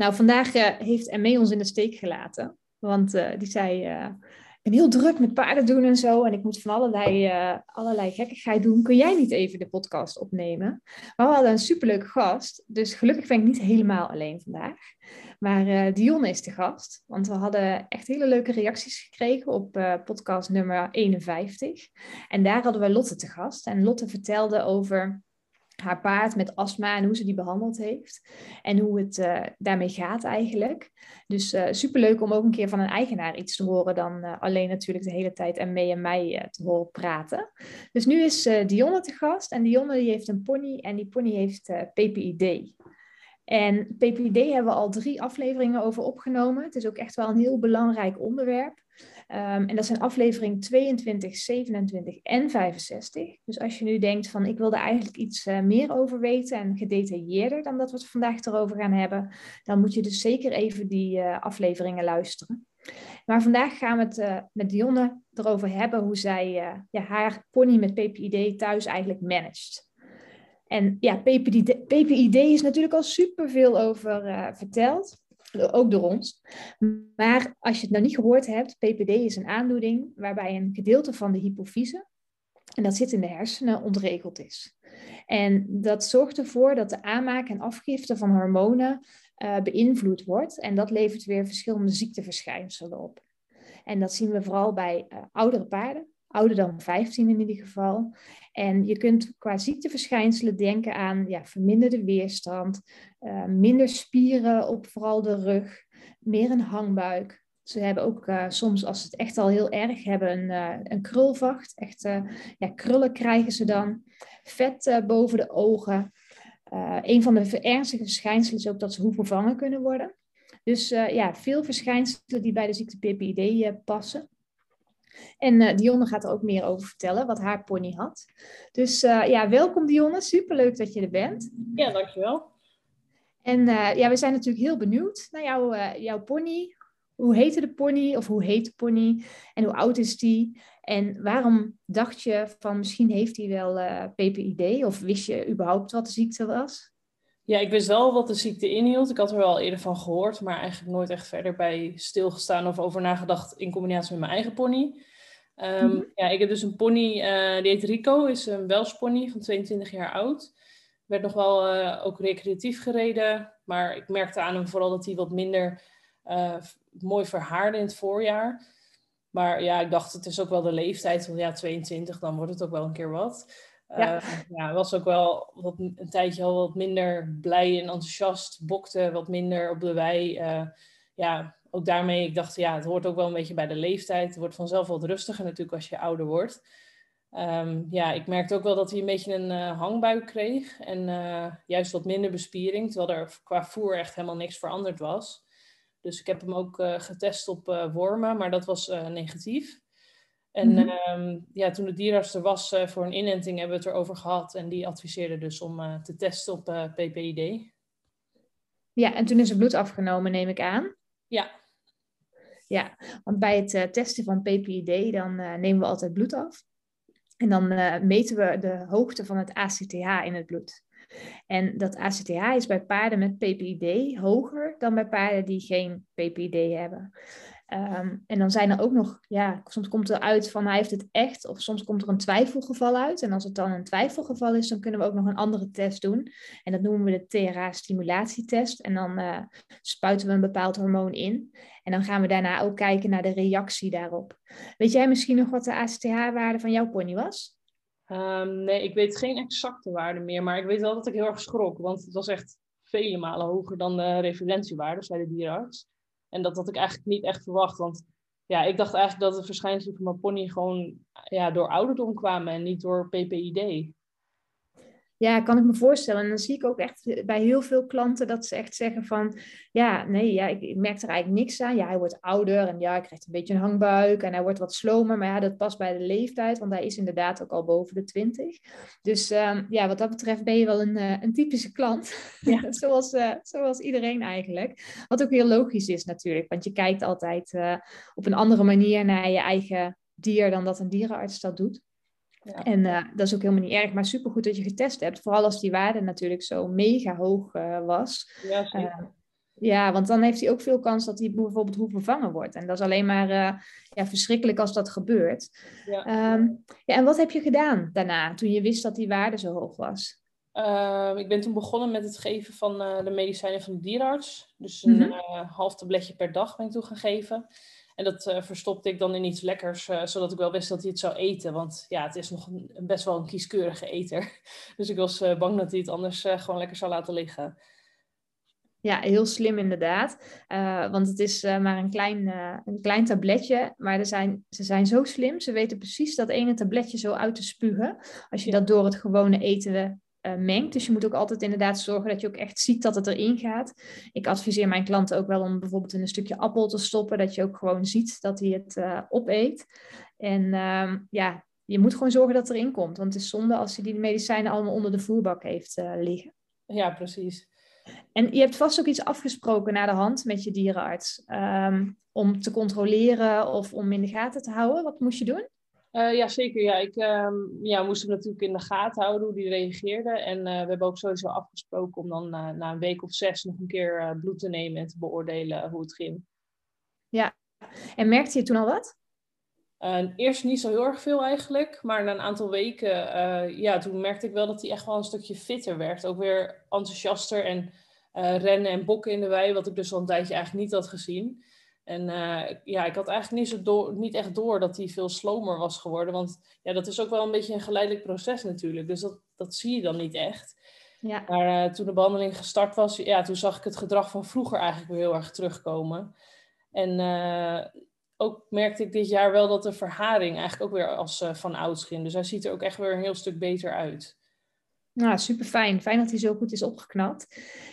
Nou, vandaag uh, heeft Emme ons in de steek gelaten. Want uh, die zei, uh, ik ben heel druk met paarden doen en zo. En ik moet van allerlei, allerlei gekkigheid doen. Kun jij niet even de podcast opnemen? Maar we hadden een superleuke gast. Dus gelukkig ben ik niet helemaal alleen vandaag. Maar Dionne is de gast. Want we hadden echt hele leuke reacties gekregen op podcast nummer 51. En daar hadden we Lotte te gast. En Lotte vertelde over haar paard met astma en hoe ze die behandeld heeft. En hoe het uh, daarmee gaat eigenlijk. Dus uh, superleuk om ook een keer van een eigenaar iets te horen dan uh, alleen natuurlijk de hele tijd en mee en mij te horen praten. Dus nu is Dionne te gast en Dionne die heeft een pony en die pony heeft PPID. En PPID hebben we al drie afleveringen over opgenomen. Het is ook echt wel een heel belangrijk onderwerp. Um, en dat zijn aflevering 22, 27 en 65. Dus als je nu denkt van ik wil er eigenlijk iets uh, meer over weten en gedetailleerder dan dat we het vandaag erover gaan hebben, dan moet je dus zeker even die uh, afleveringen luisteren. Maar vandaag gaan we het uh, met Dionne erover hebben hoe zij ja, haar pony met PPID thuis eigenlijk managt. En ja, PPID, PPID is natuurlijk al superveel over verteld ook door ons. Maar als je het nog niet gehoord hebt, PPD is een aandoening waarbij een gedeelte van de hypofyse, en dat zit in de hersenen, ontregeld is. En dat zorgt ervoor dat de aanmaak en afgifte van hormonen uh, beïnvloed wordt. En dat levert weer verschillende ziekteverschijnselen op. En dat zien we vooral bij uh, oudere paarden, ouder dan 15 in ieder geval. En je kunt qua ziekteverschijnselen denken aan ja, verminderde weerstand, uh, minder spieren op vooral de rug, meer een hangbuik. Ze hebben ook uh, soms, als ze het echt al heel erg hebben, een, uh, een krulvacht. Echt ja, krullen krijgen ze dan. Vet boven de ogen. een van de ernstige verschijnselen is ook dat ze hoevervangen kunnen worden. Dus ja, veel verschijnselen die bij de ziekte PPID passen. En uh, Dionne gaat er ook meer over vertellen, wat haar pony had. Dus uh, ja, welkom Dionne. Superleuk dat je er bent. Ja, dankjewel. En uh, ja, we zijn natuurlijk heel benieuwd naar jou, jouw pony. Hoe heette de pony of hoe heet de pony? En hoe oud is die? En waarom dacht je van misschien heeft hij wel PPID? Of wist je überhaupt wat de ziekte was? Ja, ik wist wel wat de ziekte inhield. Ik had er wel eerder van gehoord, maar eigenlijk nooit echt verder bij stilgestaan of over nagedacht in combinatie met mijn eigen pony. Um, mm -hmm. Ja, ik heb dus een pony, uh, die heet Rico, is een Welsh pony van 22 jaar oud. Werd nog wel uh, ook recreatief gereden, maar ik merkte aan hem vooral dat hij wat minder uh, mooi verhaarde in het voorjaar. Maar ja, ik dacht, het is ook wel de leeftijd, want ja, 22, dan wordt het ook wel een keer wat. Ja. ja, was ook wel wat, een tijdje al wat minder blij en enthousiast, bokte wat minder op de wei. ja, ook daarmee, ik dacht, ja, het hoort ook wel een beetje bij de leeftijd. Het wordt vanzelf wat rustiger natuurlijk als je ouder wordt. Um, ja, ik merkte ook wel dat hij een beetje een uh, hangbuik kreeg. En juist wat minder bespiering, terwijl er qua voer echt helemaal niks veranderd was. Dus ik heb hem ook getest op wormen, maar dat was negatief. En mm -hmm. um, ja, toen de dierarts er was voor een inenting, hebben we het erover gehad. En die adviseerde dus om te testen op PPID. Ja, en toen is er bloed afgenomen, neem ik aan. Ja. Ja, want bij het testen van PPID dan nemen we altijd bloed af. En dan meten we de hoogte van het ACTH in het bloed. En dat ACTH is bij paarden met PPID hoger dan bij paarden die geen PPID hebben. Um, en dan zijn er ook nog, ja, soms komt er uit van hij heeft het echt, of soms komt er een twijfelgeval uit. En als het dan een twijfelgeval is, dan kunnen we ook nog een andere test doen. En dat noemen we de TRA-stimulatietest. En dan uh, spuiten we een bepaald hormoon in. En dan gaan we daarna ook kijken naar de reactie daarop. Weet jij misschien nog wat de ACTH-waarde van jouw pony was? Um, nee, ik weet geen exacte waarde meer, maar ik weet wel dat ik heel erg schrok, want het was echt vele malen hoger dan de referentiewaarde, zei de dierenarts. En dat had ik eigenlijk niet echt verwacht. Want ja, ik dacht eigenlijk dat de verschijnselen van mijn pony gewoon ja, door ouderdom kwamen en niet door PPID. Ja, kan ik me voorstellen. En dan zie ik ook echt bij heel veel klanten dat ze echt zeggen van, ja, nee, ja, ik, merk er eigenlijk niks aan. Ja, hij wordt ouder en ja, hij krijgt een beetje een hangbuik en hij wordt wat slomer. Maar ja, dat past bij de leeftijd, want hij is inderdaad ook al boven de twintig. Dus um, ja, wat dat betreft ben je wel een, uh, een typische klant. Ja. zoals, uh, zoals iedereen eigenlijk. Wat ook heel logisch is natuurlijk, want je kijkt altijd uh, op een andere manier naar je eigen dier dan dat een dierenarts dat doet. Ja. En uh, dat is ook helemaal niet erg, maar supergoed dat je getest hebt. Vooral als die waarde natuurlijk zo mega hoog uh, was. Ja, uh, ja, want dan heeft hij ook veel kans dat hij bijvoorbeeld hoe vervangen wordt. En dat is alleen maar ja, verschrikkelijk als dat gebeurt. Ja. Um, ja, en wat heb je gedaan daarna, toen je wist dat die waarde zo hoog was? Ehm, ik ben toen begonnen met het geven van de medicijnen van de dierarts. Dus een mm -hmm. half tabletje per dag ben ik toen gaan geven. En dat uh, verstopte ik dan in iets lekkers, uh, zodat ik wel wist dat hij het zou eten. Want ja, het is nog een, best wel een kieskeurige eter. Dus ik was uh, bang dat hij het anders gewoon lekker zou laten liggen. Ja, heel slim inderdaad. want het is maar een klein, een klein tabletje. Maar er zijn, ze zijn zo slim. Ze weten precies dat ene tabletje zo uit te spugen. Als je ja. dat door het gewone eten uh, mengt. Dus je moet ook altijd inderdaad zorgen dat je ook echt ziet dat het erin gaat. Ik adviseer mijn klanten ook wel om bijvoorbeeld in een stukje appel te stoppen, dat je ook gewoon ziet dat hij het uh, opeet. En uh, ja, je moet gewoon zorgen dat het erin komt, want het is zonde als hij die medicijnen allemaal onder de voerbak heeft uh, liggen. Ja, precies. En je hebt vast ook iets afgesproken na de hand met je dierenarts um, om te controleren of om in de gaten te houden. Wat moest je doen? Uh, ja, zeker. Ja, ik um, ja, moest hem natuurlijk in de gaten houden hoe die reageerde. En uh, we hebben ook sowieso afgesproken om dan uh, na een week of zes nog een keer bloed te nemen en te beoordelen hoe het ging. Ja, en merkte je toen al wat? eerst niet zo heel erg veel eigenlijk, maar na een aantal weken, ja, toen merkte ik wel dat hij echt wel een stukje fitter werd. Ook weer enthousiaster en rennen en bokken in de wei, wat ik dus al een tijdje eigenlijk niet had gezien. En uh, ja, ik had eigenlijk niet, zo door, niet echt door dat hij veel slomer was geworden. Want ja, dat is ook wel een beetje een geleidelijk proces natuurlijk. Dus dat, dat zie je dan niet echt. Ja. Maar uh, toen de behandeling gestart was, ja, toen zag ik het gedrag van vroeger eigenlijk weer heel erg terugkomen. En uh, ook merkte ik dit jaar wel dat de verharing eigenlijk ook weer als van oud ging. Dus hij ziet er ook echt weer een heel stuk beter uit. Nou, super fijn. Fijn dat hij zo goed is opgeknapt.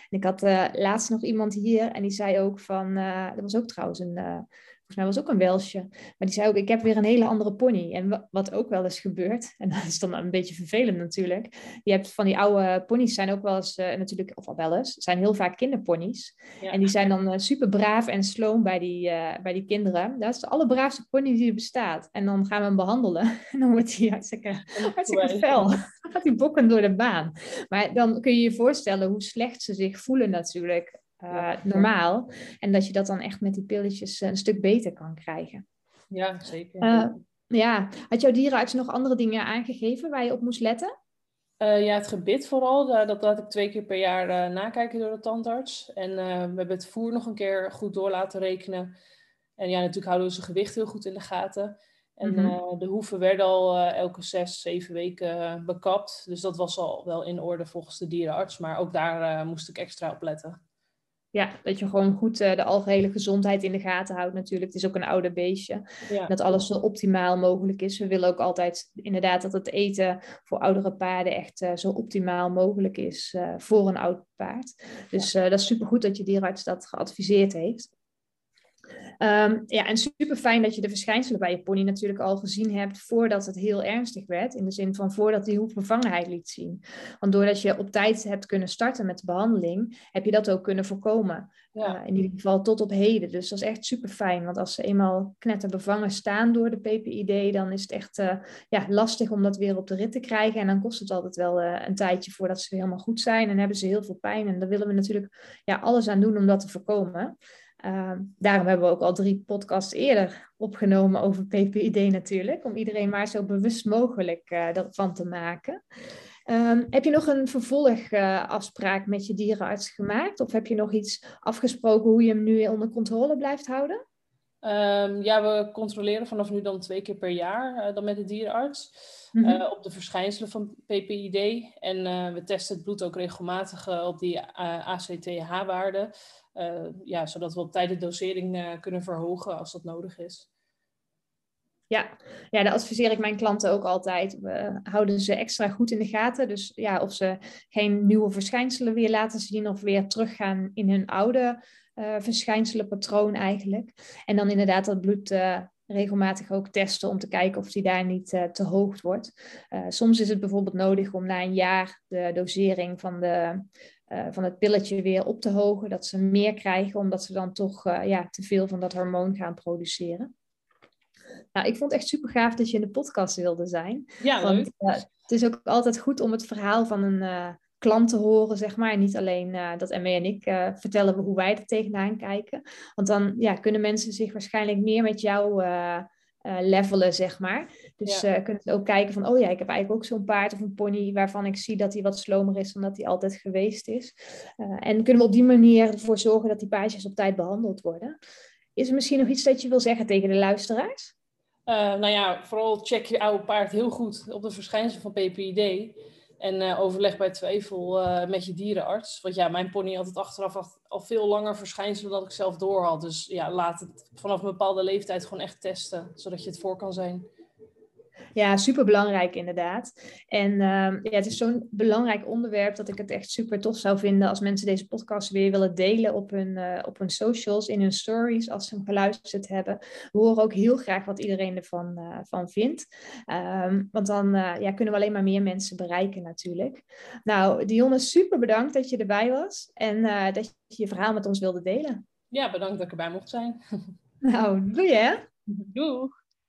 En ik had uh, laatst nog iemand hier en die zei ook van, uh, dat was ook trouwens een, uh, volgens mij was ook een Welsje, maar die zei ook, ik heb weer een hele andere pony. En wat ook wel eens gebeurt, en dat is dan een beetje vervelend natuurlijk, je hebt van die oude ponies zijn ook wel eens, natuurlijk, of al wel eens, zijn heel vaak kinderponies. Ja. En die zijn dan super braaf en sloom bij die, bij die kinderen. Dat is de allerbraafste pony die er bestaat. En dan gaan we hem behandelen en dan wordt hij hartstikke, hartstikke fel. Dan gaat hij bokken door de baan. Maar dan kun je je voorstellen hoe slecht ze zich voelen natuurlijk uh, normaal. En dat je dat dan echt met die pilletjes een stuk beter kan krijgen. Ja, zeker. Uh, ja, had jouw dierenarts nog andere dingen aangegeven waar je op moest letten? Uh, ja, het gebit vooral. dat laat ik twee keer per jaar nakijken door de tandarts. En we hebben het voer nog een keer goed door laten rekenen. En ja, natuurlijk houden we zijn gewicht heel goed in de gaten. En mm -hmm. de hoeven werden al elke zes, zeven weken bekapt. Dus dat was al wel in orde volgens de dierenarts. Maar ook daar moest ik extra op letten ja, dat je gewoon goed uh, de algehele gezondheid in de gaten houdt natuurlijk. Het is ook een oude beestje. Ja. Dat alles zo optimaal mogelijk is. We willen ook altijd inderdaad dat het eten voor oudere paarden echt uh, zo optimaal mogelijk is uh, voor een oud paard. Dus dat is supergoed dat je dierenarts dat geadviseerd heeft. Um, ja, en super fijn dat je de verschijnselen bij je pony natuurlijk al gezien hebt voordat het heel ernstig werd. In de zin van voordat die hoefbevangenheid liet zien. Want doordat je op tijd hebt kunnen starten met de behandeling, heb je dat ook kunnen voorkomen. Ja. Uh, in ieder geval tot op heden. Dus dat is echt super fijn. Want als ze eenmaal knetterbevangen staan door de PPID, dan is het echt uh, ja, lastig om dat weer op de rit te krijgen. En dan kost het altijd wel uh, een tijdje voordat ze weer helemaal goed zijn. En hebben ze heel veel pijn. En daar willen we natuurlijk ja, alles aan doen om dat te voorkomen. Uh, daarom hebben we ook al drie podcasts eerder opgenomen over PPID natuurlijk, om iedereen maar zo bewust mogelijk uh, ervan te maken. Um, heb je nog een vervolgafspraak uh, met je dierenarts gemaakt? Of heb je nog iets afgesproken hoe je hem nu onder controle blijft houden? Um, ja, we controleren vanaf nu dan twee keer per jaar uh, dan met de dierenarts mm -hmm. uh, op de verschijnselen van PPID. En we testen het bloed ook regelmatig op die ACTH-waarde. Ja, zodat we op tijd de dosering kunnen verhogen als dat nodig is. Ja. ja, daar adviseer ik mijn klanten ook altijd. We houden ze extra goed in de gaten. Dus ja, of ze geen nieuwe verschijnselen weer laten zien of weer teruggaan in hun oude uh, verschijnselen, patroon eigenlijk. En dan inderdaad dat bloed regelmatig ook testen om te kijken of die daar niet te hoog wordt. soms is het bijvoorbeeld nodig om na een jaar de dosering van, de, van het pilletje weer op te hogen. Dat ze meer krijgen, omdat ze dan toch ja, te veel van dat hormoon gaan produceren. Nou, ik vond het echt super gaaf dat je in de podcast wilde zijn. Ja, Want, het is ook altijd goed om het verhaal van een klant te horen, zeg maar. En niet alleen dat ME en ik vertellen hoe wij er tegenaan kijken. Want dan ja, kunnen mensen zich waarschijnlijk meer met jou uh, levelen, zeg maar. Dus ja. kunnen ze ook kijken van, oh ja, ik heb eigenlijk ook zo'n paard of een pony waarvan ik zie dat hij wat slomer is dan dat hij altijd geweest is. en kunnen we op die manier ervoor zorgen dat die paardjes op tijd behandeld worden. Is er misschien nog iets dat je wil zeggen tegen de luisteraars? nou ja, vooral check je oude paard heel goed op de verschijnselen van PPID. En uh, overleg bij twijfel uh, met je dierenarts. Want ja, mijn pony had het achteraf al veel langer verschijnselen dan ik zelf door had. Dus ja, laat het vanaf een bepaalde leeftijd gewoon echt testen, zodat je het voor kan zijn. Ja, super belangrijk inderdaad. En uh, ja, het is zo'n belangrijk onderwerp dat ik het echt super tof zou vinden als mensen deze podcast weer willen delen op hun, uh, op hun socials, in hun stories, als ze hem geluisterd hebben. We horen ook heel graag wat iedereen ervan uh, van vindt. Um, want dan uh, ja, kunnen we alleen maar meer mensen bereiken natuurlijk. Nou, Dionne, super bedankt dat je erbij was en dat je je verhaal met ons wilde delen. Ja, bedankt dat ik erbij mocht zijn. Nou, doe je hè? Doeg!